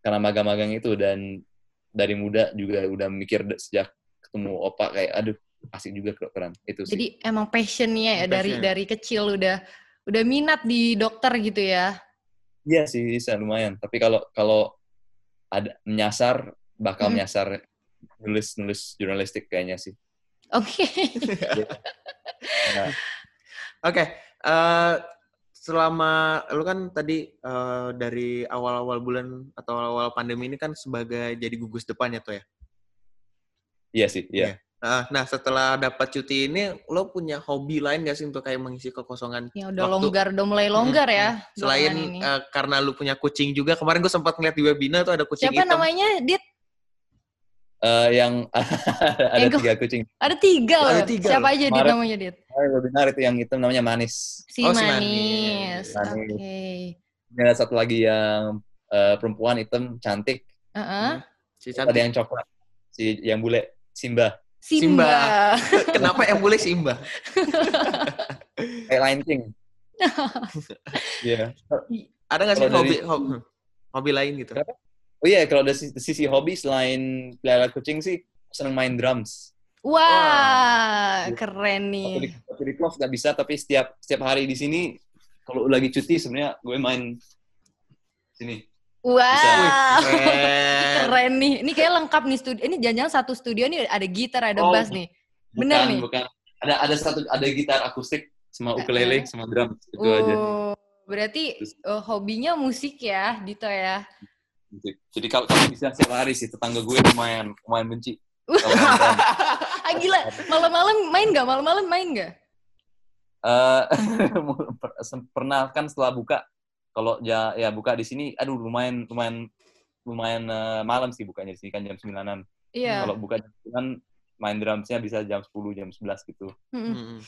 Speaker 4: karena magang-magang itu dan dari muda juga udah mikir sejak ketemu opa kayak aduh asik juga kedokteran itu sih.
Speaker 3: Jadi emang passionnya ya dari
Speaker 1: Passion.
Speaker 3: dari kecil udah udah minat di dokter gitu ya.
Speaker 4: Iya sih bisa lumayan. Tapi kalau kalau ada menyasar bakal
Speaker 3: Hmm.
Speaker 4: menyasar nulis nulis jurnalistik kayaknya sih.
Speaker 3: Oke.
Speaker 4: Nah,
Speaker 1: Oke, eh, selama lu kan tadi eh, dari awal-awal bulan atau awal pandemi ini kan sebagai jadi gugus depan ya tuh ya.
Speaker 4: iya sih, iya.
Speaker 1: Nah, nah setelah dapat cuti ini, lo punya hobi lain gak sih untuk kayak mengisi kekosongan?
Speaker 3: ya udah
Speaker 1: Waktu-
Speaker 3: longgar, udah mulai longgar ya.
Speaker 1: Selain
Speaker 3: ini.
Speaker 1: eh, karena lu punya kucing juga, kemarin gue sempat ngeliat di webinar tuh ada kucing
Speaker 3: Siapa
Speaker 1: hitam.
Speaker 3: namanya? Dit?
Speaker 4: Eh, yang ada
Speaker 3: Yang ke-
Speaker 4: tiga kucing.
Speaker 3: Ada tiga
Speaker 1: Ada
Speaker 3: loh.
Speaker 1: tiga
Speaker 3: Siapa
Speaker 1: loh.
Speaker 3: aja Dit
Speaker 4: Kemarin-
Speaker 3: namanya Dit?
Speaker 4: Webinar itu yang hitam namanya manis.
Speaker 3: Si
Speaker 1: Oh, si
Speaker 3: Manis.
Speaker 1: Manis.
Speaker 3: Oke.
Speaker 4: Manis. Ini ada satu lagi yang eh, perempuan hitam cantik.
Speaker 3: Heeh.
Speaker 1: Si
Speaker 4: Ada
Speaker 1: cantik.
Speaker 4: yang coklat. Si yang bule Simba.
Speaker 3: Simba.
Speaker 1: Simba. Kenapa yang boleh Simba?
Speaker 4: Kayak Lion King. Iya.
Speaker 1: Ada gak sih hobi,
Speaker 4: dari-
Speaker 1: hobi hobi lain gitu?
Speaker 4: Kenapa? Oh iya, kalau dari sisi, sisi hobi selain pelihara kucing sih seneng main drums.
Speaker 3: Wah,
Speaker 4: Wah.
Speaker 3: keren nih.
Speaker 4: Waktu di, waktu di Clove nggak bisa, tapi setiap setiap hari di sini kalau lagi cuti sebenarnya gue main sini.
Speaker 3: Wah,
Speaker 1: Keren.
Speaker 3: keren nih. Ini kayak lengkap nih studio. Ini jangan-jangan satu studio nih ada gitar, ada
Speaker 4: Oh,
Speaker 3: bass nih. Bener
Speaker 4: bukan,
Speaker 3: nih?
Speaker 4: Bukan. Ada ada satu ada gitar akustik sama ukulele sama drum itu aja.
Speaker 3: Oh, berarti eh, hobinya musik ya, Dito ya.
Speaker 4: Gitu. Jadi kalau kalau bisa setiap hari sih tetangga gue lumayan lumayan benci. Drum.
Speaker 3: Ah gila, malam-malam main nggak? Malam-malam main nggak?
Speaker 4: Eh, sem- pernah kan setelah buka kalau ya ya buka di sini aduh lumayan lumayan lumayan eh, malam sih bukanya di sini kan jam 9-an.
Speaker 3: Iya.
Speaker 4: Kalau buka jam 9 main drumsnya bisa jam 10 jam 11 gitu.
Speaker 3: Mm-mm.
Speaker 1: Mm-mm.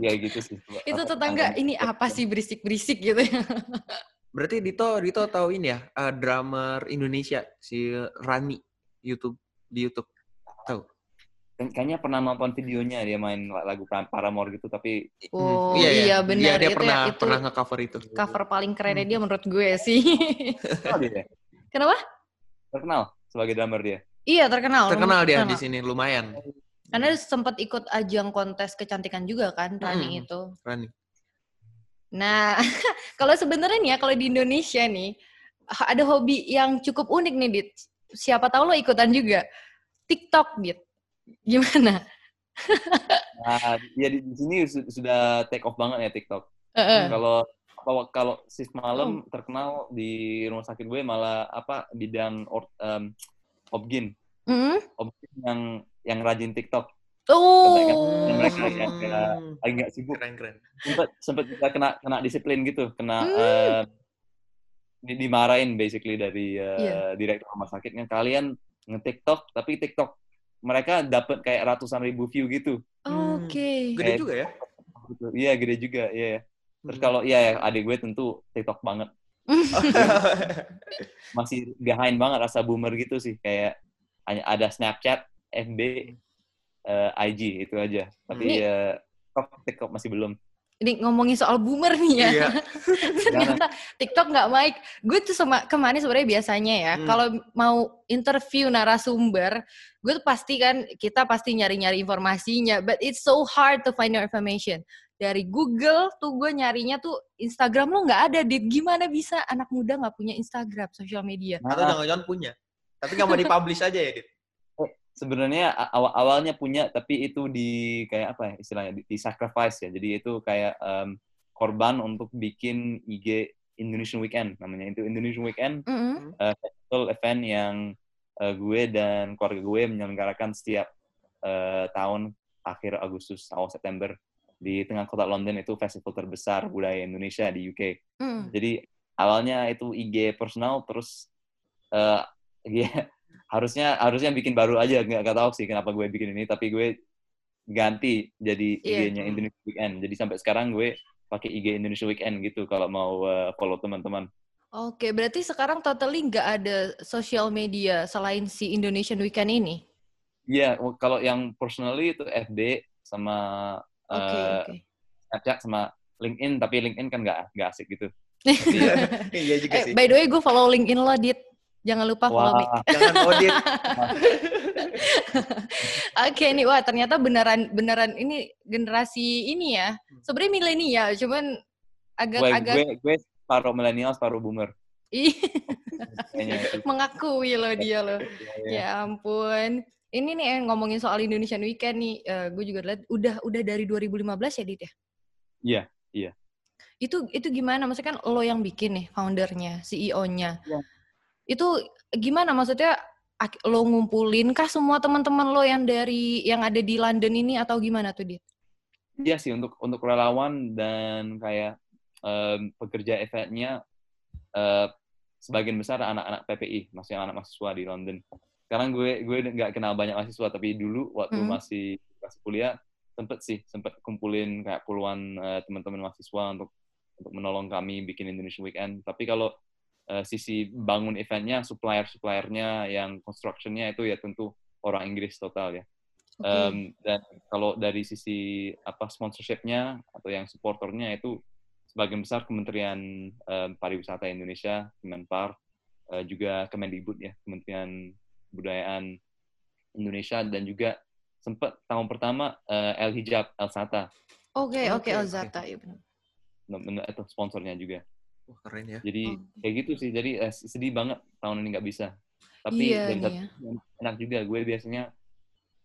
Speaker 4: Iya gitu sih.
Speaker 3: Itu
Speaker 4: Apa-
Speaker 3: tetangga ini apa sih berisik-berisik gitu ya?
Speaker 1: Berarti Dito Dito tahu ini ya, eh, drummer Indonesia si Rani YouTube di YouTube. Tahu?
Speaker 4: Kay- Kayaknya pernah nonton videonya dia main lagu Par- Paramore gitu tapi
Speaker 3: Oh,
Speaker 1: iya,
Speaker 3: iya,
Speaker 1: iya.
Speaker 3: benar.
Speaker 1: Dia, dia
Speaker 3: Itu
Speaker 1: pernah
Speaker 3: ya- itu
Speaker 1: pernah nge-cover itu.
Speaker 3: Cover paling kerennya
Speaker 1: Hmm.
Speaker 3: dia menurut gue sih.
Speaker 4: terkenal dia.
Speaker 3: Kenapa?
Speaker 4: Terkenal sebagai drummer dia.
Speaker 3: iya terkenal.
Speaker 1: Terkenal dia di
Speaker 3: terkenal.
Speaker 1: sini lumayan.
Speaker 3: Karena sempat ikut ajang kontes kecantikan juga kan, Rani
Speaker 1: Mm-mm.
Speaker 3: itu.
Speaker 1: Rani.
Speaker 3: Nah, kalau sebenarnya nih ya, kalau di Indonesia nih, ada hobi yang cukup unik nih, Dit. Siapa tahu lo ikutan juga. TikTok, Dit. Gimana?
Speaker 4: Nah, dia di, di sini su- sudah take off banget ya TikTok.
Speaker 3: Heeh.
Speaker 4: Kalau kalau sis malam terkenal di rumah sakit gue malah apa bidang or, em, obgyn,
Speaker 3: Mm-mm.
Speaker 4: obgyn yang yang rajin TikTok.
Speaker 3: Oh.
Speaker 4: Mereka yang kayak
Speaker 1: Hmm.
Speaker 4: lagi nggak sibuk
Speaker 1: Keren keren.
Speaker 4: sempet sempet juga kena kena disiplin gitu kena
Speaker 3: Hmm.
Speaker 4: eh, di, dimarahin basically dari eh,
Speaker 3: Iya.
Speaker 4: direktur rumah sakitnya kalian nge-TikTok tapi TikTok mereka dapat kayak ratusan ribu view gitu
Speaker 3: Oke.
Speaker 1: Gede
Speaker 4: Kayak-
Speaker 1: juga ya.
Speaker 4: Gitu. iya gede juga iya ya. terus
Speaker 1: Hmm.
Speaker 4: kalau iya ya adik gue tentu TikTok banget masih behind banget rasa boomer gitu sih kayak ada Snapchat FB eh, IG itu aja tapi
Speaker 3: Ini-
Speaker 4: ya TikTok TikTok masih belum
Speaker 3: Ini ngomongin soal boomer nih ya.
Speaker 1: Iya.
Speaker 3: Ternyata TikTok nggak baik. Gue tuh sama kemarin sebenarnya biasanya ya,
Speaker 1: Hmm.
Speaker 3: kalau mau interview narasumber, gue tuh pasti kan kita pasti nyari-nyari informasinya, but it's so hard to find your information. Dari Google tuh gue nyarinya tuh Instagram lo nggak ada, Dit. Gimana bisa anak muda nggak punya Instagram, social media?
Speaker 1: Atau jangan-jangan punya. Tapi nggak mau dipublish aja ya, Dit?
Speaker 4: Sebenarnya awal awalnya punya tapi itu di kayak apa ya istilahnya di, di sacrifice ya jadi itu kayak em, korban untuk bikin IG Indonesian Weekend namanya itu Indonesian Weekend
Speaker 3: Mm-mm.
Speaker 4: festival event yang eh, gue dan keluarga gue menyelenggarakan setiap eh, tahun akhir Agustus awal September di tengah kota London itu festival terbesar budaya Indonesia di UK
Speaker 3: Mm.
Speaker 4: jadi awalnya itu IG personal terus eh ya, harusnya harusnya bikin baru aja nggak nggak tahu sih kenapa gue bikin ini tapi gue ganti jadi
Speaker 3: Iya.
Speaker 4: IG-nya Indonesia Weekend jadi sampai sekarang gue pakai IG Indonesia Weekend gitu kalau mau uh, follow teman-teman
Speaker 3: Oke, berarti sekarang totally nggak ada sosial media selain si Indonesian Weekend ini.
Speaker 4: Iya, w- kalau yang personally itu FB sama eh,
Speaker 3: oke.
Speaker 4: Snapchat sama LinkedIn, tapi LinkedIn kan nggak nggak asik gitu.
Speaker 1: Iya, iya juga
Speaker 3: Eh,
Speaker 1: sih.
Speaker 3: by the way, gue follow LinkedIn lo, Dit. Jangan lupa follow me.
Speaker 4: Wah,
Speaker 1: Jangan audit.
Speaker 3: Oke nih, wah ternyata beneran beneran ini generasi ini ya. Sebenarnya milenial, cuman
Speaker 4: gue
Speaker 3: agak-agak
Speaker 4: gue gue separuh milenial, separuh boomer.
Speaker 3: ih,
Speaker 4: Kayaknya itu.
Speaker 3: mengakui loh dia loh.
Speaker 4: Iya, iya.
Speaker 3: Ya ampun. Ini nih yang ngomongin soal Indonesian Weekend nih, eh, gue juga lihat udah udah dari 2015 ya Dit ya.
Speaker 4: Iya, iya.
Speaker 3: Itu itu gimana? Maksudnya kan lo yang bikin nih foundernya, CEO-nya.
Speaker 4: Iya.
Speaker 3: Itu gimana maksudnya ak- lo ngumpulin kah semua teman-teman lo yang dari yang ada di London ini atau gimana tuh Dit?
Speaker 4: Iya sih untuk untuk relawan dan kayak em, pekerja eventnya eh, sebagian besar anak-anak PPI, maksudnya anak mahasiswa di London. Sekarang gue gue nggak kenal banyak mahasiswa, tapi dulu waktu
Speaker 3: Hmm.
Speaker 4: masih masih kuliah sempet sih sempet kumpulin kayak puluhan eh, teman-teman mahasiswa untuk untuk menolong kami bikin Indonesian Weekend. Tapi kalau eh, sisi bangun eventnya, supplier suppliernya yang constructionnya itu ya tentu orang Inggris total ya.
Speaker 3: Oke.
Speaker 4: Um, dan kalau dari sisi apa sponsorshipnya atau yang supporternya itu sebagian besar Kementerian um, Pariwisata Indonesia, Kemenpar, uh, juga Kemendikbud ya, Kementerian Kebudayaan Indonesia dan juga sempat tahun pertama uh, El Hijab El Sata
Speaker 3: Oke, oke,
Speaker 1: Oke, oke.
Speaker 3: Ozata, iya benar.
Speaker 4: benar- itu sponsornya juga.
Speaker 1: Wah, keren ya.
Speaker 4: Jadi
Speaker 3: Oke.
Speaker 4: kayak gitu sih. Jadi eh, sedih banget tahun ini nggak bisa. Tapi
Speaker 3: Iya
Speaker 4: dari
Speaker 3: ya.
Speaker 4: sisi enak juga. Gue biasanya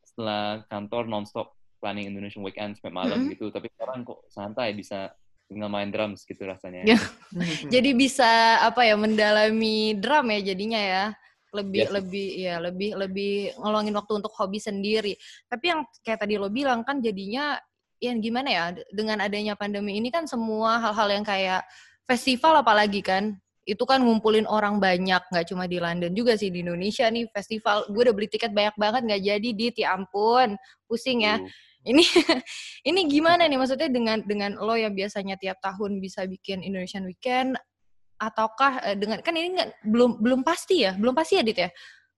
Speaker 4: setelah kantor nonstop planning Indonesian Weekend sampai malam
Speaker 3: Mm-mm.
Speaker 4: gitu. Tapi sekarang kok santai bisa tinggal main drums gitu rasanya.
Speaker 3: Ya. Jadi bisa apa ya mendalami drum ya jadinya ya. Lebih
Speaker 4: Yes.
Speaker 3: lebih ya lebih lebih ngeluangin waktu untuk hobi sendiri. Tapi yang kayak tadi lo bilang kan jadinya yang gimana ya dengan adanya pandemi ini kan semua hal-hal yang kayak festival apalagi kan itu kan ngumpulin orang banyak nggak cuma di London juga sih di Indonesia nih festival. Gue udah beli tiket banyak banget nggak jadi di ya ampun pusing ya.
Speaker 4: Tuh.
Speaker 3: ini ini gimana nih? Maksudnya dengan dengan lo yang biasanya tiap tahun bisa bikin Indonesian Weekend ataukah eh, dengan kan ini nggak belum belum pasti ya? Belum pasti ya Dit ya?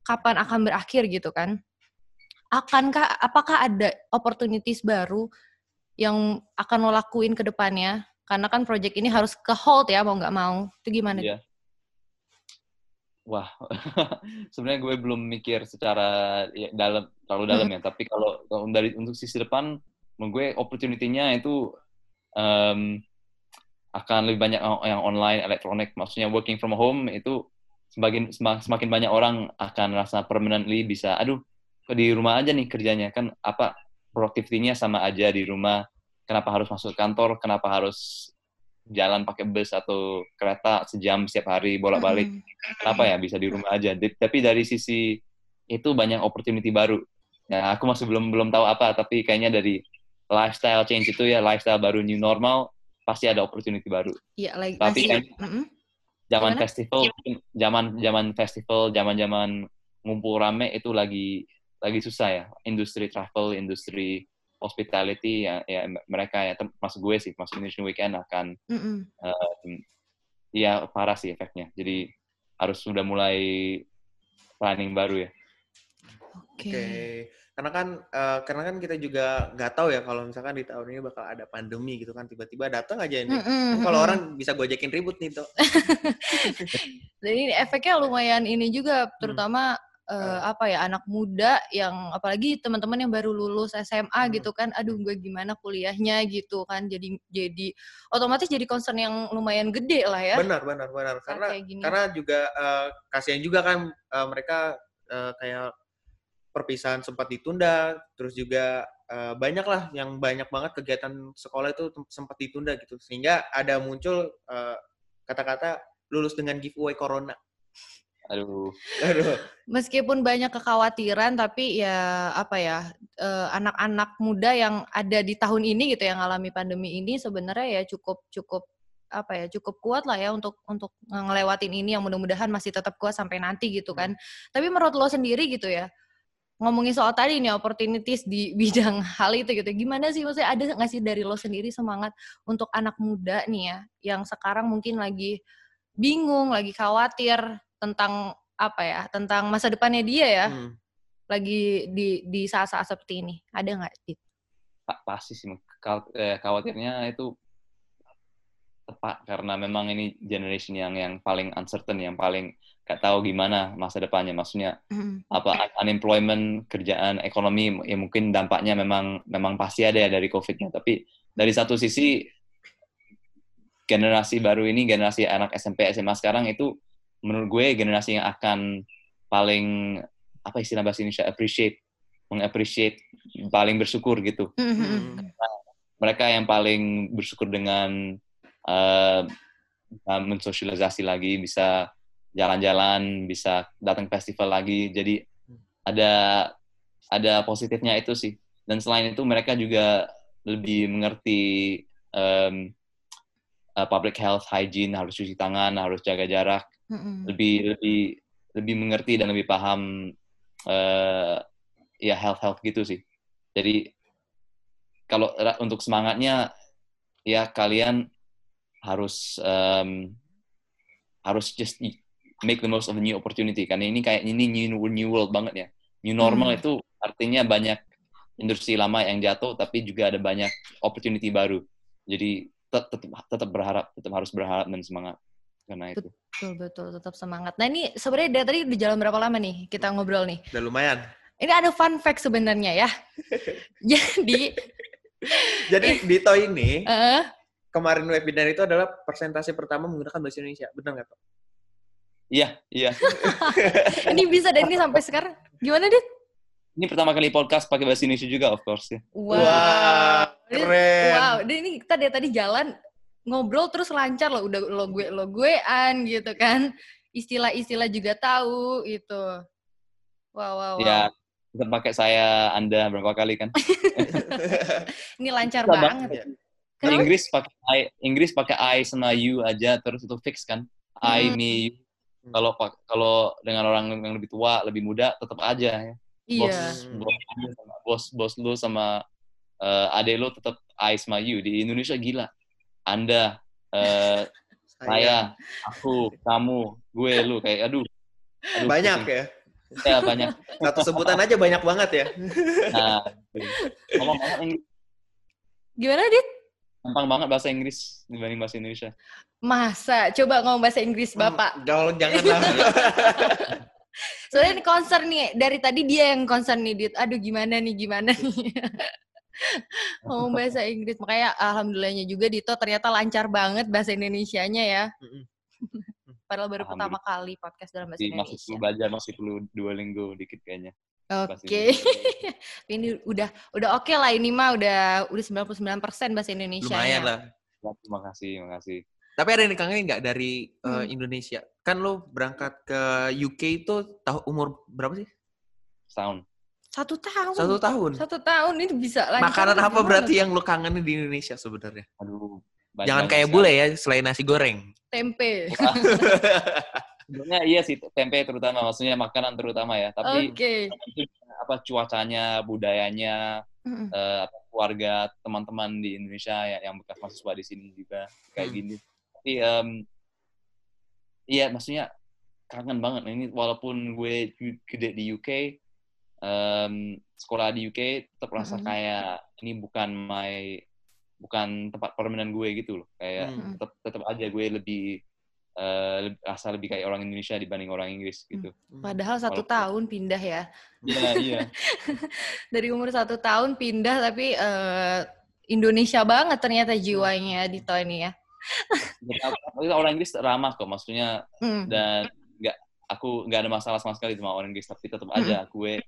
Speaker 3: Kapan akan berakhir gitu kan? Akankah apakah ada opportunities baru yang akan lo lakuin ke depannya karena kan project ini harus ke hold ya mau nggak mau itu gimana
Speaker 4: Iya. Wah, sebenarnya gue belum mikir secara ya, dalam terlalu dalam ya. Tapi kalau kalau dari untuk sisi depan, menurut gue opportunity-nya itu em, akan lebih banyak yang- online, elektronik. Maksudnya working from home itu semakin sema- semakin banyak orang akan rasa permanently bisa, aduh, di rumah aja nih kerjanya kan apa productivity-nya sama aja di rumah. Kenapa harus masuk kantor? Kenapa harus jalan pakai bus atau kereta sejam setiap hari bolak-balik?
Speaker 3: Mm-mm.
Speaker 4: kenapa ya bisa di rumah aja. Tapi dari sisi itu banyak opportunity baru. Nah, aku masih belum belum tahu apa, tapi kayaknya dari lifestyle change itu ya lifestyle baru new normal pasti ada opportunity baru.
Speaker 3: Iya lagi
Speaker 4: Tapi kan. Zaman
Speaker 3: Gimana?
Speaker 4: festival, zaman zaman festival, zaman zaman ngumpul rame itu lagi lagi susah ya. Industri travel, industri hospitality ya, ya mereka ya termasuk gue sih, masuk Indonesian Weekend akan
Speaker 3: Mm-mm.
Speaker 4: um, ya parah sih efeknya. Jadi harus sudah mulai planning baru ya.
Speaker 3: Oke.
Speaker 1: Oke. Karena kan eh, karena kan kita juga nggak tahu ya kalau misalkan di tahun ini bakal ada pandemi gitu kan tiba-tiba datang aja ini.
Speaker 3: Mm-mm,
Speaker 1: Kan kalau orang bisa gojekin ribut nih tuh.
Speaker 3: Jadi efeknya lumayan ini juga, terutama eh, apa ya anak muda yang apalagi teman-teman yang baru lulus SMA
Speaker 1: Hmm.
Speaker 3: gitu kan, aduh gue gimana kuliahnya gitu kan, jadi jadi otomatis jadi concern yang lumayan gede lah ya.
Speaker 1: Benar, benar, benar. Karena karena juga eh, kasihan juga kan eh, mereka eh, kayak perpisahan sempat ditunda, terus juga eh, banyak lah yang banyak banget kegiatan sekolah itu sempat ditunda gitu, sehingga ada muncul kata-kata lulus dengan giveaway corona.
Speaker 4: Aduh,
Speaker 1: Aduh,
Speaker 3: Meskipun banyak kekhawatiran, tapi ya apa ya eh, anak-anak muda yang ada di tahun ini gitu yang ngalami pandemi ini sebenarnya ya cukup cukup apa ya cukup kuat lah ya untuk untuk ngelewatin ini yang mudah-mudahan masih tetap kuat sampai nanti gitu kan. Tapi menurut lo sendiri gitu ya, ngomongin soal tadi nih opportunities di bidang hal itu gitu. Gimana sih maksudnya ada nggak sih dari lo sendiri semangat untuk anak muda nih ya yang sekarang mungkin lagi bingung, lagi khawatir tentang apa ya, tentang masa depannya dia ya.
Speaker 1: Hmm.
Speaker 3: Lagi di di saat-saat seperti ini. Ada nggak? Dit?
Speaker 4: Pa- pasti sih eh, khawatirnya itu tepat karena memang ini generation yang yang paling uncertain yang paling gak tahu gimana masa depannya maksudnya
Speaker 3: Mm.
Speaker 4: apa un- unemployment kerjaan ekonomi ya mungkin dampaknya memang memang pasti ada ya dari covidnya tapi dari satu sisi generasi baru ini generasi anak SMP SMA sekarang itu menurut gue generasi yang akan paling apa istilah bahasa Indonesia appreciate mengappreciate paling bersyukur gitu
Speaker 3: Mhm.
Speaker 4: mereka yang paling bersyukur dengan bisa mensosialisasi lagi, bisa jalan-jalan, bisa datang festival lagi. Jadi ada ada positifnya itu sih. Dan selain itu mereka juga lebih mengerti em, eh, public health, hygiene, harus cuci tangan, harus jaga jarak,
Speaker 3: Mhm.
Speaker 4: lebih lebih lebih mengerti dan lebih paham eh, ya health health gitu sih. Jadi kalau untuk semangatnya ya kalian harus em, harus just make the most of the new opportunity karena ini kayak ini new new world banget ya. New normal
Speaker 3: Hmm.
Speaker 4: itu artinya banyak industri lama yang jatuh tapi juga ada banyak opportunity baru. Jadi tet- tetap tetap berharap, tetap harus berharap dan semangat karena itu.
Speaker 3: Betul betul tetap semangat. Nah ini sebenarnya dari tadi udah jalan berapa lama nih kita ngobrol nih?
Speaker 1: Udah lumayan.
Speaker 3: Ini ada fun fact sebenarnya ya. Jadi
Speaker 1: Jadi Dito ini
Speaker 3: eh,
Speaker 1: kemarin webinar itu adalah presentasi pertama menggunakan bahasa Indonesia. Benar nggak, Tok?
Speaker 4: Iya, iya.
Speaker 3: ini bisa dan ini sampai sekarang gimana dit?
Speaker 4: Ini pertama kali podcast pakai bahasa Indonesia juga, of course ya.
Speaker 3: Wow. Ini-
Speaker 1: keren.
Speaker 3: Wow, dan ini kita dari tadi jalan ngobrol terus lancar loh, udah lo gue lo guean gitu kan. Istilah-istilah juga tahu itu. Wow, wow, wow.
Speaker 4: Ya, tetap pakai saya Anda berapa kali kan?
Speaker 3: Ini lancar
Speaker 4: Susah
Speaker 3: banget.
Speaker 1: ya.
Speaker 3: Kenapa?
Speaker 4: Inggris pakai I, Inggris pakai I sama you aja terus itu fix kan. I,
Speaker 3: Hmm.
Speaker 4: me, you. Kalau kalau dengan orang yang lebih tua, lebih muda tetap aja ya. Bos,
Speaker 3: Iya.
Speaker 4: bos, bos, bos lu sama eh, adek lu tetap I sama you. Di Indonesia gila. Anda, eh, saya, aku, kamu, gue, lu kayak aduh. aduh
Speaker 1: banyak
Speaker 4: pusing.
Speaker 1: ya.
Speaker 4: Ya, banyak.
Speaker 1: Satu sebutan aja banyak banget ya.
Speaker 4: Nah, ngomong banget Inggris.
Speaker 3: Gimana dit?
Speaker 4: Gampang banget bahasa Inggris dibanding bahasa Indonesia.
Speaker 3: Masa? Coba ngomong bahasa Inggris
Speaker 1: Hmm.
Speaker 3: Bapak.
Speaker 1: Jangan janganlah.
Speaker 3: Soalnya ini concern nih, dari tadi dia yang concern nih, Dit. Aduh gimana nih, gimana nih. Ngomong bahasa Inggris. Makanya alhamdulillahnya juga Dito ternyata lancar banget bahasa Indonesianya ya. Padahal baru pertama kali podcast dalam bahasa
Speaker 4: Masih, masih perlu
Speaker 3: Indonesia.
Speaker 4: belajar, masih perlu Duolingo dikit kayaknya.
Speaker 3: Oke.
Speaker 4: Indonesia.
Speaker 3: ini udah udah oke lah ini mah udah udah 99% bahasa Indonesia.
Speaker 1: Lumayan lah.
Speaker 4: Ya, terima kasih, terima kasih.
Speaker 1: Tapi ada yang dikangenin nggak dari eh,
Speaker 3: Hmm.
Speaker 1: Indonesia? Kan lo berangkat ke UK itu tahu umur berapa sih?
Speaker 4: Sound.
Speaker 3: Satu tahun.
Speaker 1: Satu tahun.
Speaker 3: Satu tahun ini bisa lancar.
Speaker 1: Makanan apa
Speaker 3: gimana
Speaker 1: berarti yang lo kangenin di Indonesia sebenarnya?
Speaker 4: Aduh.
Speaker 1: Jangan kayak bule ya, selain nasi goreng.
Speaker 3: tempe.
Speaker 4: Sebenarnya iya sih, tempe terutama, maksudnya makanan terutama ya. Tapi
Speaker 3: Oke.
Speaker 4: itu apa cuacanya, budayanya, eh, apa, keluarga, teman-teman di Indonesia ya, yang bekas mahasiswa di sini juga kayak
Speaker 1: Hmm.
Speaker 4: gini. Tapi em, iya maksudnya kangen banget. Ini walaupun gue gede di UK, em, sekolah di UK tetap rasa
Speaker 3: Mm-mm.
Speaker 4: kayak ini bukan my bukan tempat permainan gue gitu loh. Kayak
Speaker 1: Hmm.
Speaker 4: tetap tetap aja gue lebih eh, lebih- rasa lebih kayak orang Indonesia dibanding orang Inggris gitu.
Speaker 3: Padahal satu
Speaker 4: Walaupun-
Speaker 3: tahun pindah ya.
Speaker 4: Iya, iya.
Speaker 3: Dari umur satu tahun pindah tapi eh, Indonesia banget ternyata jiwanya di ini ya.
Speaker 4: Tapi orang Inggris ramah kok, maksudnya
Speaker 3: Mm.
Speaker 4: dan nggak aku nggak ada masalah sama sekali sama orang Inggris tapi tetap aja gue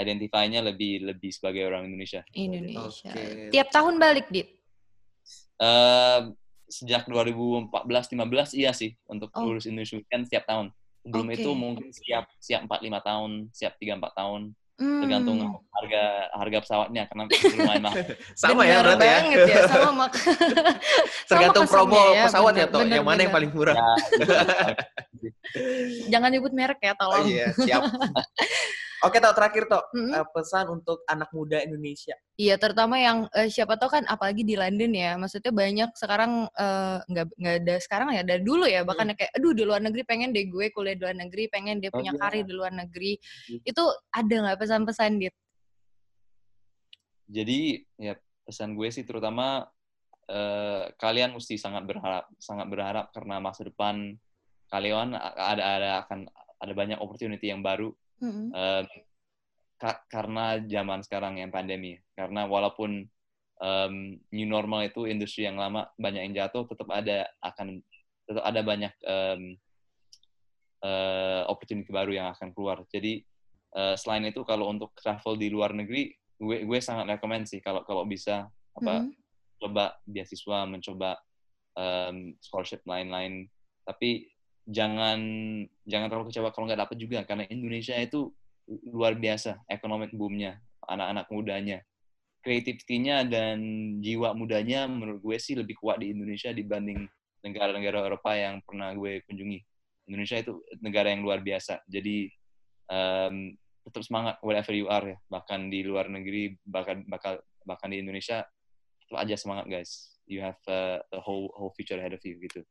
Speaker 4: identify-nya lebih lebih sebagai orang Indonesia.
Speaker 3: Indonesia.
Speaker 1: Oke.
Speaker 3: Tiap tahun balik dit.
Speaker 4: Eh, sejak 2014-15 iya sih untuk
Speaker 3: Oh.
Speaker 4: lulus Indonesia kan setiap tahun. Sebelum
Speaker 3: Oke.
Speaker 4: itu mungkin siap siap 4 5 tahun, siap 3 4 tahun. Tergantung
Speaker 3: Hmm.
Speaker 4: harga harga pesawatnya karena lumayan mahal.
Speaker 1: Sama ya berarti ya.
Speaker 3: banget ya, sama mak sama
Speaker 1: Tergantung promo
Speaker 3: kesannya ya,
Speaker 1: pesawat ya,
Speaker 3: bener,
Speaker 1: Tok.
Speaker 3: bener,
Speaker 1: Yang mana yang
Speaker 3: bener.
Speaker 1: paling murah?
Speaker 4: Ya.
Speaker 3: Jangan nyebut merek ya,
Speaker 1: Oh,
Speaker 3: tolong.
Speaker 1: iya, siap. Oke, Tok, terakhir, Tok.
Speaker 3: Mm-mm.
Speaker 1: Eh, pesan untuk anak muda Indonesia.
Speaker 3: Iya, terutama yang eh, siapa tahu kan apalagi di London ya. Maksudnya banyak sekarang eh, nggak nggak ada sekarang ya, dari dulu ya. Bahkan kayak aduh di luar negeri pengen deh gue kuliah di luar negeri, pengen dia
Speaker 4: Oh,
Speaker 3: punya
Speaker 4: iya.
Speaker 3: karir di luar negeri.
Speaker 4: Hmm.
Speaker 3: Itu ada nggak pesan-pesan dit?
Speaker 4: Jadi ya pesan gue sih terutama eh, kalian mesti sangat berharap sangat berharap karena masa depan kalian ada ada akan ada banyak opportunity yang baru
Speaker 3: Mm-mm.
Speaker 4: em, ka- karena zaman sekarang yang pandemi. Karena walaupun em, new normal itu industri yang lama banyak yang jatuh, tetap ada akan tetap ada banyak em, eh, opportunity baru yang akan keluar. Jadi eh, selain itu kalau untuk travel di luar negeri, gue gue sangat rekomend sih kalau kalau bisa apa
Speaker 3: Mm-mm.
Speaker 4: coba beasiswa, mencoba em, scholarship lain-lain. Tapi jangan jangan terlalu kecewa kalau nggak dapat juga karena Indonesia itu luar biasa ekonomi boomnya anak-anak mudanya. Creativity-nya dan jiwa mudanya menurut gue sih lebih kuat di Indonesia dibanding negara-negara Eropa yang pernah gue kunjungi. Indonesia itu negara yang luar biasa. Jadi em, tetap semangat whatever you are ya. Bahkan di luar negeri bahkan bakal bahkan di Indonesia tetap aja semangat guys. You have uh, a whole whole future ahead of you gitu.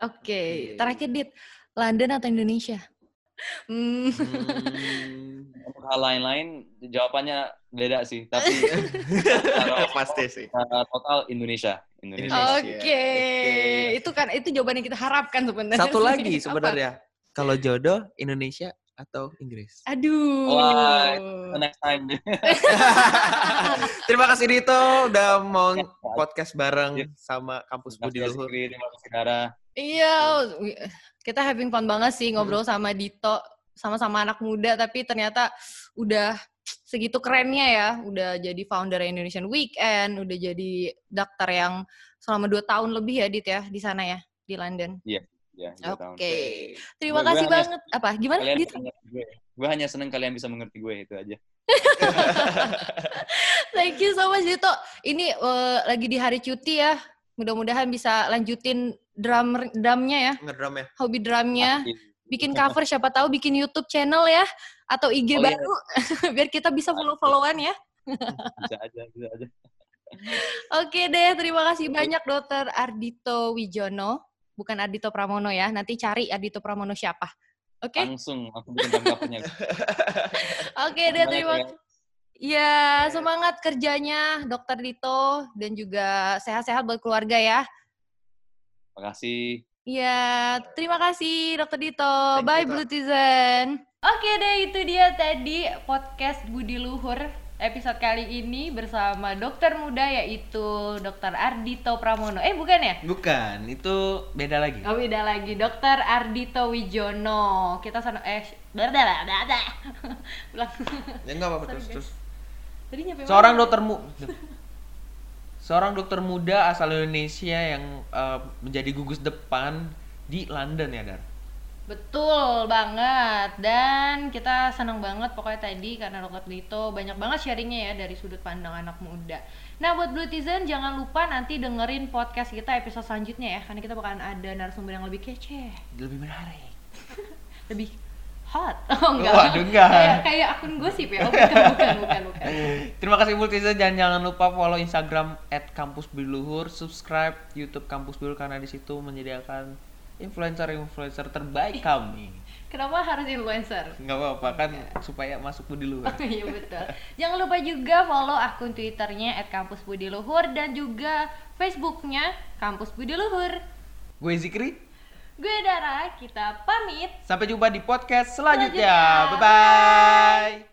Speaker 3: Oke,
Speaker 1: Oke.
Speaker 3: terakhir dit, London atau Indonesia? Hmm.
Speaker 1: Hmm,
Speaker 4: hal lain-lain jawabannya beda sih tapi kalau
Speaker 1: pasti sih.
Speaker 4: total Indonesia Indonesia.
Speaker 3: Oke,
Speaker 1: Oke.
Speaker 3: itu kan itu jawaban yang kita harapkan sebenarnya.
Speaker 1: Satu lagi sebenarnya. Kalau jodoh Indonesia atau Inggris?
Speaker 3: Aduh.
Speaker 4: Wah, next time
Speaker 1: Terima kasih Dito udah mau podcast bareng sama kampus Budi Luhur.
Speaker 4: Terima kasih Dara
Speaker 3: Iya, kita having fun banget sih ngobrol sama Dito, sama-sama anak muda, tapi ternyata udah segitu kerennya ya, udah jadi founder Indonesian Weekend, udah jadi dokter yang selama dua tahun lebih ya, Dit ya, di sana ya, di London.
Speaker 4: ya dua tahun.
Speaker 3: Oke, terima
Speaker 4: Gue- gue
Speaker 3: kasih
Speaker 4: hanya-
Speaker 3: banget. Apa? Gimana,
Speaker 4: kalian mengerti gue gue hanya seneng kalian bisa mengerti gue itu aja
Speaker 3: Thank you so much, Dito. Ini eh, lagi di hari cuti ya, mudah-mudahan bisa lanjutin drum drumnya ya,
Speaker 1: Ngedrum ya.
Speaker 3: hobi drumnya. Bikin cover siapa tahu bikin YouTube channel ya atau IG
Speaker 4: Oh, iya.
Speaker 3: baru biar kita bisa follow-followan ya.
Speaker 4: bisa aja bisa aja
Speaker 3: Oke deh, terima kasih banyak Dokter Ardito Wijono, bukan Ardito Pramono ya. Nanti cari Ardito Pramono siapa. Oke,
Speaker 4: langsung langsung bikin covernya
Speaker 3: oke deh
Speaker 4: Semangat
Speaker 3: terima.
Speaker 4: ya.
Speaker 3: Ya semangat kerjanya Dokter Dito dan juga sehat-sehat buat keluarga ya.
Speaker 4: makasih
Speaker 3: Iya, terima kasih Dokter Dito.
Speaker 1: Thank you,
Speaker 3: Bye
Speaker 1: Kak.
Speaker 3: Blutizen. Oke deh, itu dia tadi podcast Budi Luhur episode kali ini bersama dokter muda yaitu Dokter Ardito Pramono. Eh bukan ya?
Speaker 1: Bukan, itu beda lagi.
Speaker 3: Oh beda lagi, Dokter Ardito Wijono. Kita sana eh bla bla, bla. Ulang.
Speaker 1: Ya enggak apa-apa terus terus.
Speaker 3: Tadi nyampe mana?
Speaker 1: Seorang dokter mu Seorang dokter muda asal Indonesia yang eh, menjadi gugus depan di London ya, Dar.
Speaker 3: Betul banget dan kita senang banget pokoknya tadi karena Dokter Dito banyak banget sharingnya ya dari sudut pandang anak muda. Nah buat Blutizen jangan lupa nanti dengerin podcast kita episode selanjutnya ya karena kita bakalan ada narasumber yang lebih kece,
Speaker 1: Lebih menarik.
Speaker 3: lebih hot. Oh enggak.
Speaker 1: Waduh, enggak.
Speaker 3: Kayak kayak akun gosip ya. Oh, bukan bukan bukan bukan.
Speaker 1: Terima kasih Multizen dan jangan lupa follow Instagram @kampusbiluhur, subscribe YouTube Kampus Biluhur karena di situ menyediakan influencer-influencer terbaik kami.
Speaker 3: Kenapa harus influencer?
Speaker 1: Nggak apa-apa kan supaya masuk Budi Luhur.
Speaker 3: Iya betul. Jangan lupa juga follow akun Twitternya @kampusbudiluhur dan juga Facebooknya Kampus Budi Luhur.
Speaker 1: Gue Zikri,
Speaker 3: Gue Dara, kita pamit.
Speaker 1: sampai jumpa di podcast selanjutnya.
Speaker 3: Selanjutnya.
Speaker 1: Bye bye.